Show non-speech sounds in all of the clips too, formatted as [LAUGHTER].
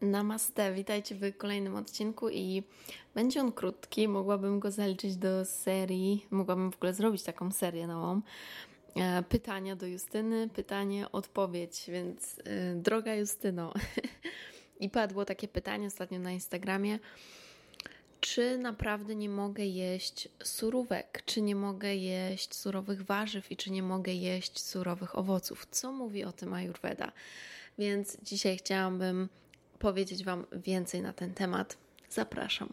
Namaste, witajcie w kolejnym odcinku i będzie on krótki, mogłabym go zaliczyć do serii, mogłabym w ogóle zrobić taką serię nową. E, pytania do Justyny, pytanie, odpowiedź, więc e, droga Justyno. [LAUGHS] I padło takie pytanie ostatnio na Instagramie, czy naprawdę nie mogę jeść surówek, czy nie mogę jeść surowych warzyw i czy nie mogę jeść surowych owoców. Co mówi o tym Ayurveda? Więc dzisiaj chciałabym powiedzieć Wam więcej na ten temat. Zapraszam.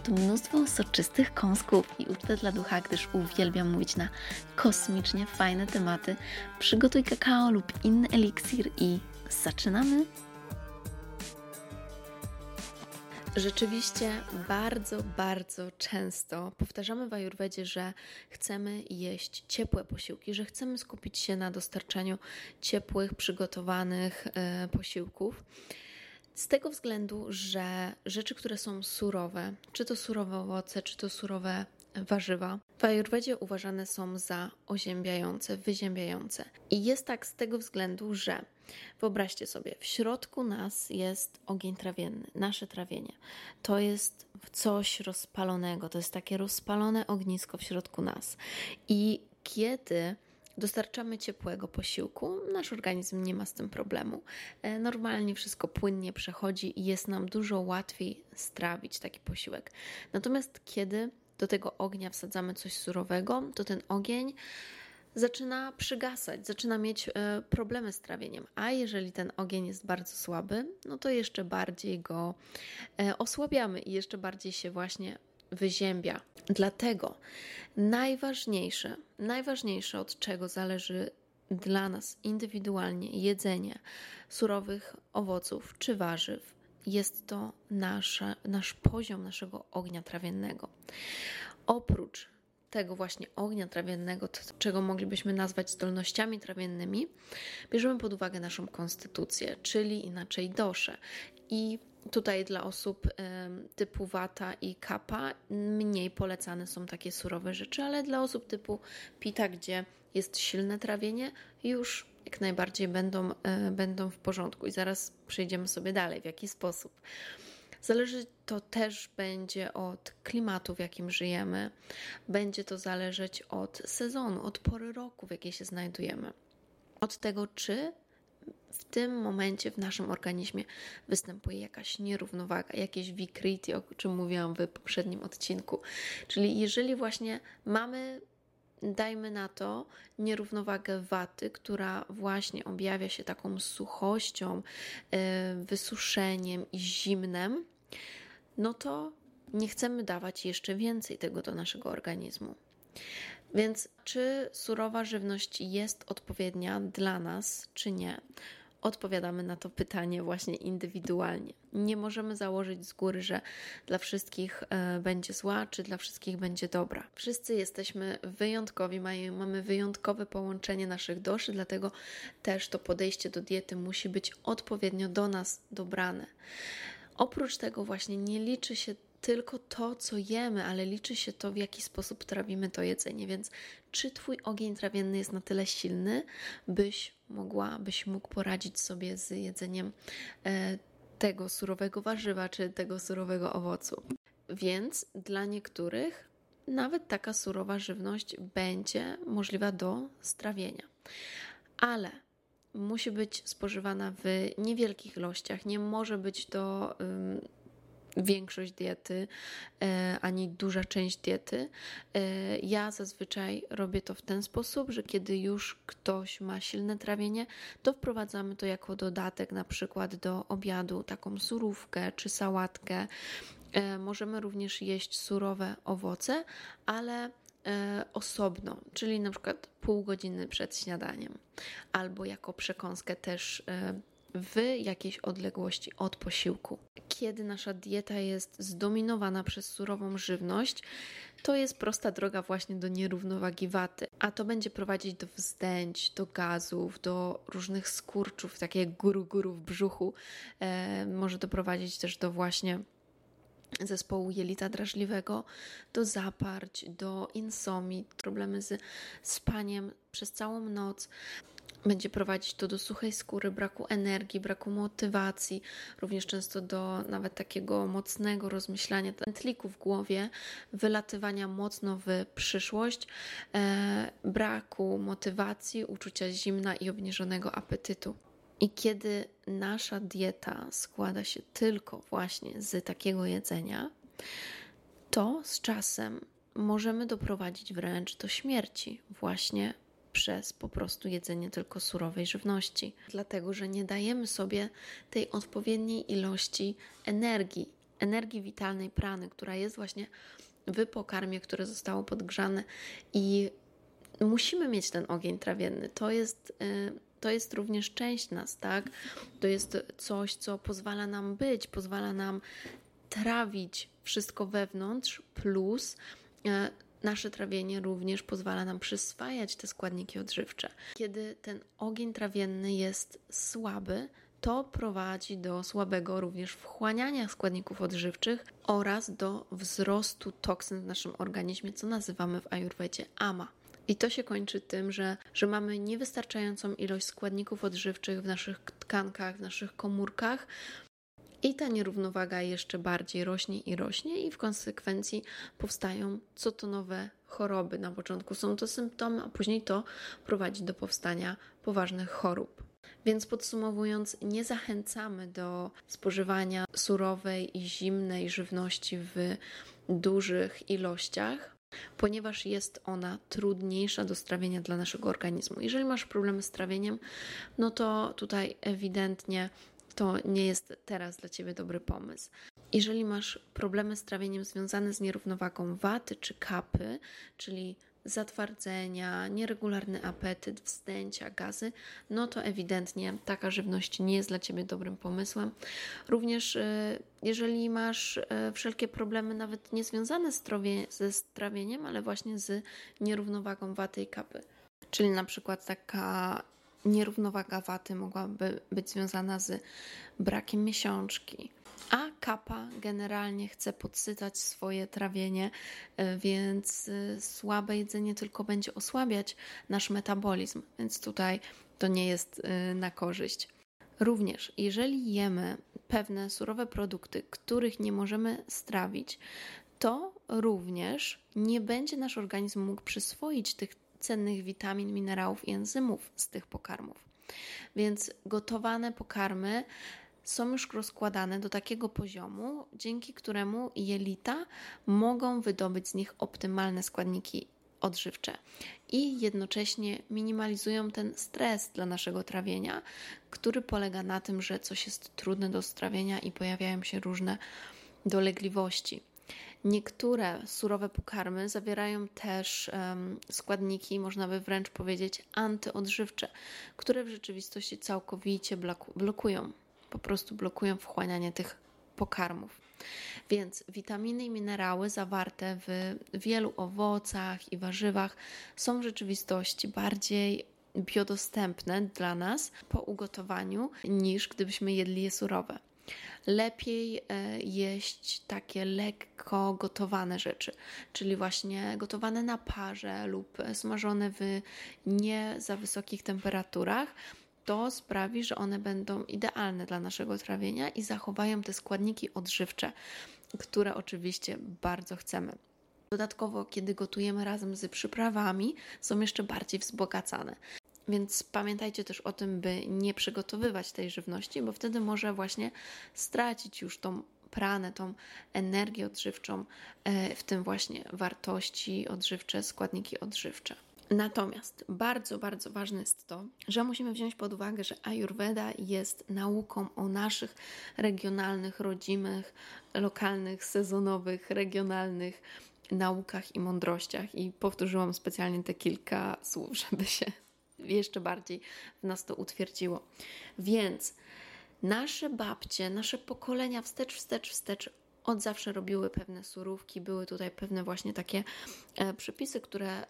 tu mnóstwo soczystych kąsków i ucztę dla ducha, gdyż uwielbiam mówić na kosmicznie fajne tematy. Przygotuj kakao lub inny eliksir i zaczynamy! Rzeczywiście bardzo, bardzo często powtarzamy w Ajurwedzie, że chcemy jeść ciepłe posiłki, że chcemy skupić się na dostarczaniu ciepłych, przygotowanych e, posiłków. Z tego względu, że rzeczy, które są surowe, czy to surowe owoce, czy to surowe warzywa, w Ayurvedzie uważane są za oziębiające, wyziębiające. I jest tak z tego względu, że wyobraźcie sobie, w środku nas jest ogień trawienny, nasze trawienie. To jest coś rozpalonego, to jest takie rozpalone ognisko w środku nas. I kiedy dostarczamy ciepłego posiłku, nasz organizm nie ma z tym problemu. E, normalnie wszystko płynnie przechodzi i jest nam dużo łatwiej strawić taki posiłek. Natomiast kiedy do tego ognia wsadzamy coś surowego, to ten ogień zaczyna przygasać, zaczyna mieć e, problemy z trawieniem. A jeżeli ten ogień jest bardzo słaby, no to jeszcze bardziej go e, osłabiamy i jeszcze bardziej się właśnie wyziębia. Dlatego najważniejsze, najważniejsze od czego zależy dla nas indywidualnie jedzenie surowych owoców czy warzyw, jest to nasze, nasz poziom naszego ognia trawiennego. Oprócz tego właśnie ognia trawiennego, to, czego moglibyśmy nazwać zdolnościami trawiennymi, bierzemy pod uwagę naszą konstytucję, czyli inaczej doszę. I Tutaj dla osób typu wata i kapa mniej polecane są takie surowe rzeczy, ale dla osób typu pita, gdzie jest silne trawienie, już jak najbardziej będą, e, będą w porządku. I zaraz przejdziemy sobie dalej, w jaki sposób. Zależy to też będzie od klimatu, w jakim żyjemy, będzie to zależeć od sezonu, od pory roku, w jakiej się znajdujemy. Od tego, czy w tym momencie w naszym organizmie występuje jakaś nierównowaga, jakieś vikriti, o czym mówiłam w poprzednim odcinku. Czyli jeżeli właśnie mamy dajmy na to nierównowagę waty, która właśnie objawia się taką suchością, e, wysuszeniem i zimnem, no to nie chcemy dawać jeszcze więcej tego do naszego organizmu. Więc czy surowa żywność jest odpowiednia dla nas, czy nie? Odpowiadamy na to pytanie właśnie indywidualnie. Nie możemy założyć z góry, że dla wszystkich e, będzie zła, czy dla wszystkich będzie dobra. Wszyscy jesteśmy wyjątkowi, mamy wyjątkowe połączenie naszych doszy, dlatego też to podejście do diety musi być odpowiednio do nas dobrane. Oprócz tego, właśnie nie liczy się tylko to, co jemy, ale liczy się to, w jaki sposób trawimy to jedzenie. Więc czy Twój ogień trawienny jest na tyle silny, byś mogła, byś mógł poradzić sobie z jedzeniem e, tego surowego warzywa czy tego surowego owocu? Więc dla niektórych nawet taka surowa żywność będzie możliwa do strawienia. Ale musi być spożywana w niewielkich ilościach, nie może być to większość diety, e, ani duża część diety. E, ja zazwyczaj robię to w ten sposób, że kiedy już ktoś ma silne trawienie, to wprowadzamy to jako dodatek, na przykład do obiadu, taką surówkę czy sałatkę E, możemy również jeść surowe owoce, ale osobno, czyli na przykład pół godziny przed śniadaniem, albo jako przekąskę też w jakiejś odległości od posiłku. Kiedy nasza dieta jest zdominowana przez surową żywność, to jest prosta droga właśnie do nierównowagi waty, a to będzie prowadzić do wzdęć, do gazów, do różnych skurczów, takie guru guru w brzuchu. E, może doprowadzić też do właśnie zespołu jelita drażliwego, do zaparć, do insomii, problemy z spaniem przez całą noc. Będzie prowadzić to do suchej skóry, braku energii, braku motywacji, również często do nawet takiego mocnego rozmyślania tętliku w głowie, wylatywania mocno w przyszłość, e, braku motywacji, uczucia zimna i obniżonego apetytu. I kiedy nasza dieta składa się tylko właśnie z takiego jedzenia, to z czasem możemy doprowadzić wręcz do śmierci, właśnie przez po prostu jedzenie tylko surowej żywności, dlatego że nie dajemy sobie tej odpowiedniej ilości energii, energii witalnej prany, która jest właśnie w pokarmie, które zostało podgrzane i musimy mieć ten ogień trawienny. To jest y, to jest również część nas, tak? To jest coś, co pozwala nam być, pozwala nam trawić wszystko wewnątrz, plus e, nasze trawienie również pozwala nam przyswajać te składniki odżywcze. Kiedy ten ogień trawienny jest słaby, to prowadzi do słabego również wchłaniania składników odżywczych oraz do wzrostu toksyn w naszym organizmie, co nazywamy w ajurwedzie ama. I to się kończy tym, że, że mamy niewystarczającą ilość składników odżywczych w naszych tkankach, w naszych komórkach. I ta nierównowaga jeszcze bardziej rośnie i rośnie, i w konsekwencji powstają co to nowe choroby. Na początku są to symptomy, a później to prowadzi do powstania poważnych chorób. Więc podsumowując, nie zachęcamy do spożywania surowej i zimnej żywności w dużych ilościach, ponieważ jest ona trudniejsza do strawienia dla naszego organizmu. Jeżeli masz problemy z trawieniem, no to tutaj ewidentnie to nie jest teraz dla ciebie dobry pomysł. Jeżeli masz problemy z trawieniem związane z nierównowagą waty czy kapy, czyli zatwardzenia, nieregularny apetyt, wzdęcia, gazy, no to ewidentnie taka żywność nie jest dla Ciebie dobrym pomysłem. Również y, jeżeli masz y, wszelkie problemy, nawet nie związane ze strawieniem, ale właśnie z nierównowagą waty i kapy, czyli na przykład taka nierównowaga waty mogłaby być związana z brakiem miesiączki, a kapa generalnie chce podsycać swoje trawienie, e, więc e, słabe jedzenie tylko będzie osłabiać nasz metabolizm, więc tutaj to nie jest e, na korzyść. Również, jeżeli jemy pewne surowe produkty, których nie możemy strawić, to również nie będzie nasz organizm mógł przyswoić tych cennych witamin, minerałów i enzymów z tych pokarmów. Więc gotowane pokarmy są już rozkładane do takiego poziomu, dzięki któremu jelita mogą wydobyć z nich optymalne składniki odżywcze i jednocześnie minimalizują ten stres dla naszego trawienia, który polega na tym, że coś jest trudne do strawienia i pojawiają się różne dolegliwości. Niektóre surowe pokarmy zawierają też um, składniki, można by wręcz powiedzieć, antyodżywcze, które w rzeczywistości całkowicie blokują po prostu blokują wchłanianie tych pokarmów. Więc witaminy i minerały zawarte w wielu owocach i warzywach są w rzeczywistości bardziej biodostępne dla nas po ugotowaniu niż gdybyśmy jedli je surowe. Lepiej e, jeść takie lekko gotowane rzeczy, czyli właśnie gotowane na parze lub smażone w nie za wysokich temperaturach, to sprawi, że one będą idealne dla naszego trawienia i zachowają te składniki odżywcze, które oczywiście bardzo chcemy. Dodatkowo, kiedy gotujemy razem z przyprawami, są jeszcze bardziej wzbogacane. Więc pamiętajcie też o tym, by nie przygotowywać tej żywności, bo wtedy może właśnie stracić już tą pranę, tą energię odżywczą, e, w tym właśnie wartości odżywcze, składniki odżywcze. Natomiast bardzo, bardzo ważne jest to, że musimy wziąć pod uwagę, że Ayurveda jest nauką o naszych regionalnych, rodzimych, lokalnych, sezonowych, regionalnych naukach i mądrościach. I powtórzyłam specjalnie te kilka słów, [LAUGHS] żeby się jeszcze bardziej w nas to utwierdziło. Więc nasze babcie, nasze pokolenia wstecz, wstecz, wstecz od zawsze robiły pewne surówki, były tutaj pewne właśnie takie e, przepisy, które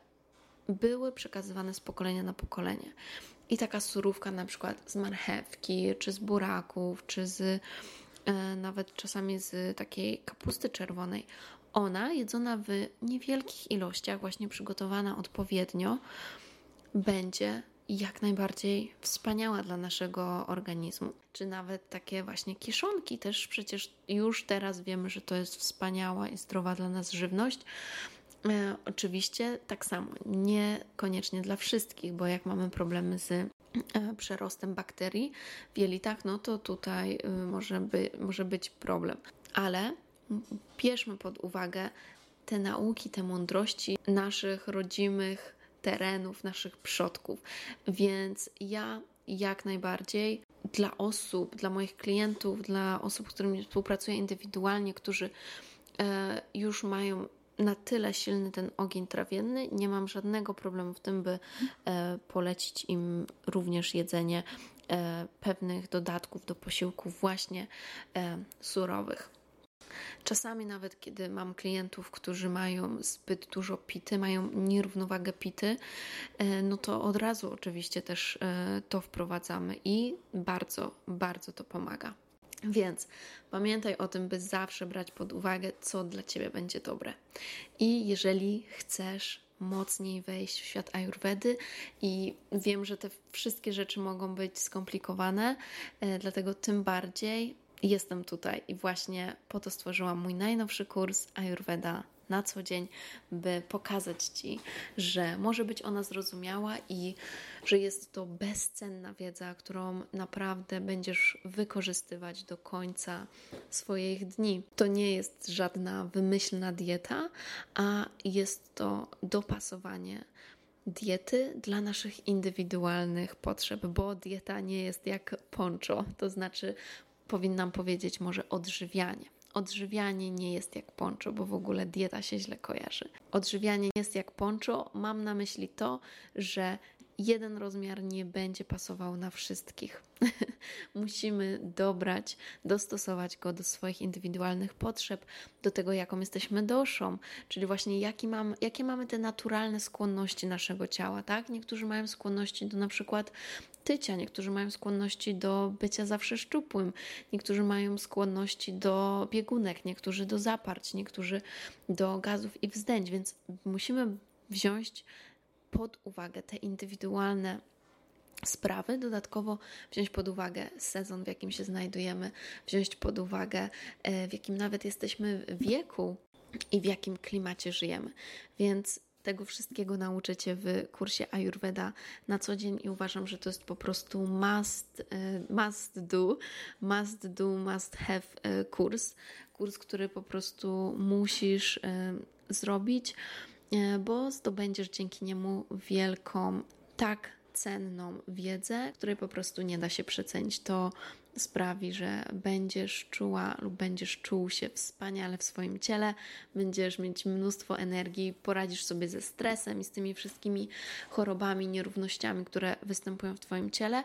były przekazywane z pokolenia na pokolenie. I taka surówka na przykład z marchewki, czy z buraków, czy z e, nawet czasami z takiej kapusty czerwonej. Ona, jedzona w niewielkich ilościach, właśnie przygotowana odpowiednio, będzie jak najbardziej wspaniała dla naszego organizmu. Czy nawet takie właśnie kiszonki, też przecież już teraz wiemy, że to jest wspaniała i zdrowa dla nas żywność. E, oczywiście tak samo, niekoniecznie dla wszystkich, bo jak mamy problemy z e, przerostem bakterii w jelitach, no to tutaj y, może, by, może być problem. Ale bierzmy pod uwagę te nauki, te mądrości naszych rodzimych terenów, naszych przodków. Więc ja jak najbardziej dla osób, dla moich klientów, dla osób, z którymi współpracuję indywidualnie, którzy e, już mają na tyle silny ten ogień trawienny, nie mam żadnego problemu w tym, by e, polecić im również jedzenie e, pewnych dodatków do posiłków właśnie surowych. Czasami nawet kiedy mam klientów, którzy mają zbyt dużo pity, mają nierównowagę pity, e, no to od razu oczywiście też e, to wprowadzamy i bardzo, bardzo to pomaga. Więc pamiętaj o tym, by zawsze brać pod uwagę, co dla Ciebie będzie dobre. I jeżeli chcesz mocniej wejść w świat ayurvedy i wiem, że te wszystkie rzeczy mogą być skomplikowane, e, dlatego tym bardziej jestem tutaj i właśnie po to stworzyłam mój najnowszy kurs Ayurveda na co dzień, by pokazać Ci, że może być ona zrozumiała i że jest to bezcenna wiedza, którą naprawdę będziesz wykorzystywać do końca swoich dni. To nie jest żadna wymyślna dieta, a jest to dopasowanie diety dla naszych indywidualnych potrzeb, bo dieta nie jest jak poncho, to znaczy powinnam powiedzieć może odżywianie. Odżywianie nie jest jak poncho, bo w ogóle dieta się źle kojarzy. Odżywianie nie jest jak poncho. Mam na myśli to, że jeden rozmiar nie będzie pasował na wszystkich. [LAUGHS] Musimy dobrać, dostosować go do swoich indywidualnych potrzeb, do tego, jaką jesteśmy doszą, czyli właśnie jaki mam, jakie mamy te naturalne skłonności naszego ciała. Tak? Niektórzy mają skłonności do na przykład tycia, niektórzy mają skłonności do bycia zawsze szczupłym, niektórzy mają skłonności do biegunek, niektórzy do zaparć, niektórzy do gazów i wzdęć, więc musimy wziąć pod uwagę te indywidualne sprawy, dodatkowo wziąć pod uwagę sezon, w jakim się znajdujemy, wziąć pod uwagę, e, w jakim nawet jesteśmy wieku i w jakim klimacie żyjemy. Więc tego wszystkiego nauczę Cię w kursie Ayurveda na co dzień i uważam, że to jest po prostu must, e, must do, must do, must have e, kurs. Kurs, który po prostu musisz zrobić bo zdobędziesz dzięki niemu wielką, tak cenną wiedzę, której po prostu nie da się przecenić. To sprawi, że będziesz czuła lub będziesz czuł się wspaniale w swoim ciele, będziesz mieć mnóstwo energii, poradzisz sobie ze stresem i z tymi wszystkimi chorobami, nierównościami, które występują w Twoim ciele.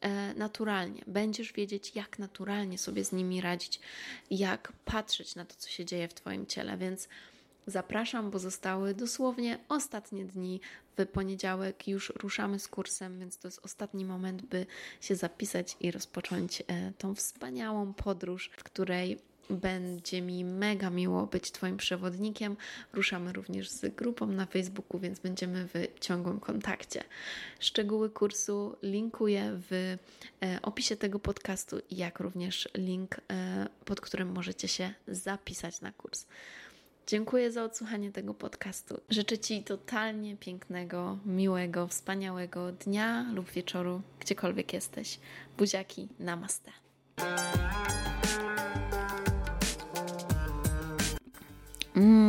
E, naturalnie, będziesz wiedzieć, jak naturalnie sobie z nimi radzić, jak patrzeć na to, co się dzieje w Twoim ciele, więc Zapraszam, bo zostały dosłownie ostatnie dni. W poniedziałek już ruszamy z kursem, więc to jest ostatni moment, by się zapisać i rozpocząć e, tą wspaniałą podróż, w której będzie mi mega miło być Twoim przewodnikiem. Ruszamy również z grupą na Facebooku, więc będziemy w ciągłym kontakcie. Szczegóły kursu linkuję w e, opisie tego podcastu, jak również link, e, pod którym możecie się zapisać na kurs. Dziękuję za odsłuchanie tego podcastu. Życzę Ci totalnie pięknego, miłego, wspaniałego dnia lub wieczoru, gdziekolwiek jesteś. Buziaki, namaste. Mm,